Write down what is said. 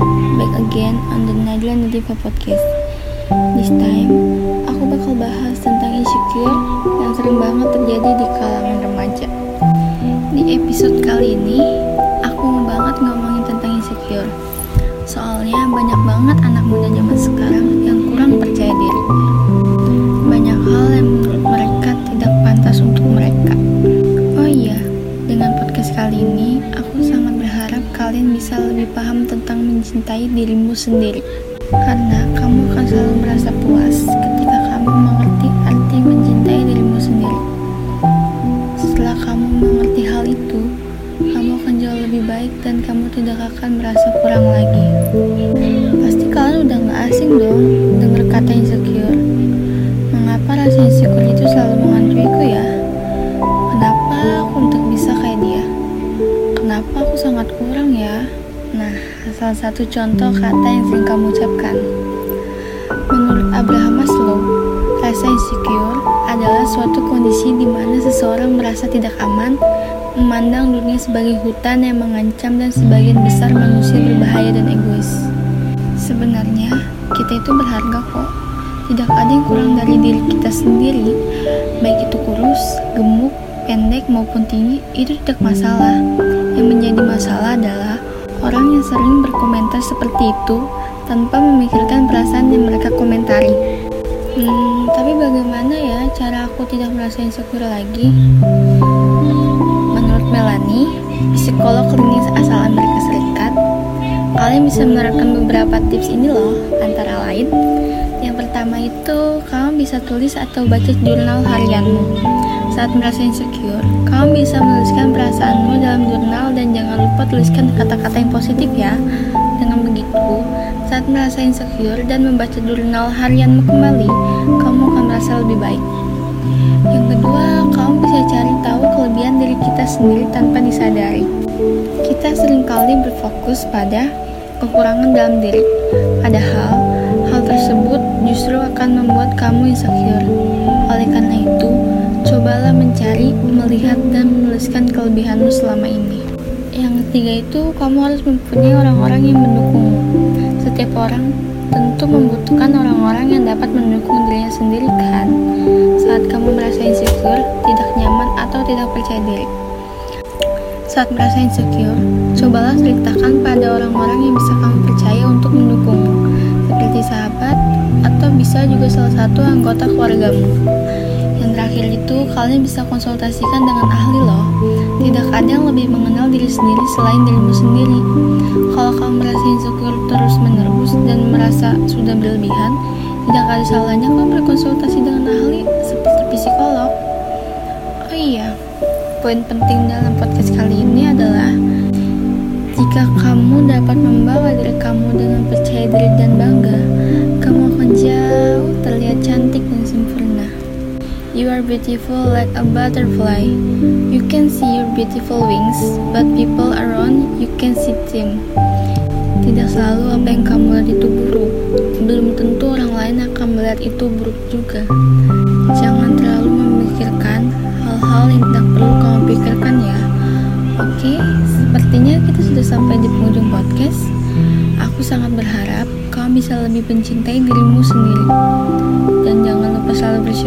Back again on the Najla Nadifa Podcast. This time, aku bakal bahas tentang insecure yang sering banget terjadi di kalangan remaja. Di episode kali ini, aku mau banget ngomongin tentang insecure. Soalnya banyak banget anak muda zaman sekarang yang kurang percaya diri bisa lebih paham tentang mencintai dirimu sendiri. Karena kamu akan selalu merasa puas ketika kamu mengerti arti mencintai dirimu sendiri. Setelah kamu mengerti hal itu, kamu akan jauh lebih baik dan kamu tidak akan merasa kurang lagi. Pasti kalian udah gak asing dong dengar kata insecure. Sangat kurang ya? Nah, salah satu contoh kata yang sering kamu ucapkan. Menurut Abraham Maslow, rasa insecure adalah suatu kondisi di mana seseorang merasa tidak aman, memandang dunia sebagai hutan yang mengancam dan sebagian besar manusia berbahaya dan egois. Sebenarnya, kita itu berharga kok. Tidak ada yang kurang dari diri kita sendiri, baik itu kurus, gemuk, pendek maupun tinggi, itu tidak masalah. Menjadi masalah adalah orang yang sering berkomentar seperti itu tanpa memikirkan perasaan yang mereka komentari. Hmm, tapi bagaimana ya cara aku tidak merasa insecure lagi? Menurut Melanie, psikolog klinis asal Amerika Serikat, kalian bisa menerapkan beberapa tips ini loh, antara lain yang pertama itu, kamu bisa tulis atau baca jurnal harianmu. Saat merasa insecure, kamu bisa menuliskan perasaanmu dalam jurnal dan jangan lupa tuliskan kata-kata yang positif ya. Dengan begitu, saat merasa insecure dan membaca jurnal harianmu kembali, kamu akan merasa lebih baik. Yang kedua, kamu bisa cari tahu kelebihan diri kita sendiri tanpa disadari. Kita sering kali berfokus pada kekurangan dalam diri, padahal hal tersebut justru akan membuat kamu insecure. Oleh karena itu, mencari, melihat, dan menuliskan kelebihanmu selama ini. Yang ketiga itu, kamu harus mempunyai orang-orang yang mendukungmu. Setiap orang tentu membutuhkan orang-orang yang dapat mendukung dirinya sendiri kan? Saat kamu merasa insecure, tidak nyaman, atau tidak percaya diri. Saat merasa insecure, cobalah ceritakan pada orang-orang yang bisa kamu percaya untuk mendukungmu, seperti sahabat, atau bisa juga salah satu anggota keluargamu. Terakhir itu, kalian bisa konsultasikan dengan ahli loh. Tidak ada yang lebih mengenal diri sendiri selain dirimu sendiri. Kalau kamu merasa insecure terus menerus dan merasa sudah berlebihan, tidak ada salahnya kamu berkonsultasi dengan ahli seperti psikolog. Oh iya, poin penting dalam podcast kali ini adalah jika kamu dapat membawa diri kamu dengan You are beautiful like a butterfly. You can see your beautiful wings, but people around you can see them. Tidak selalu apa yang kamu lihat itu buruk. Belum tentu orang lain akan melihat itu buruk juga. Jangan terlalu memikirkan hal-hal yang tidak perlu kamu pikirkan ya. Oke, sepertinya kita sudah sampai di penghujung podcast. Aku sangat berharap kamu bisa lebih mencintai dirimu sendiri. Dan jangan lupa selalu bersyukur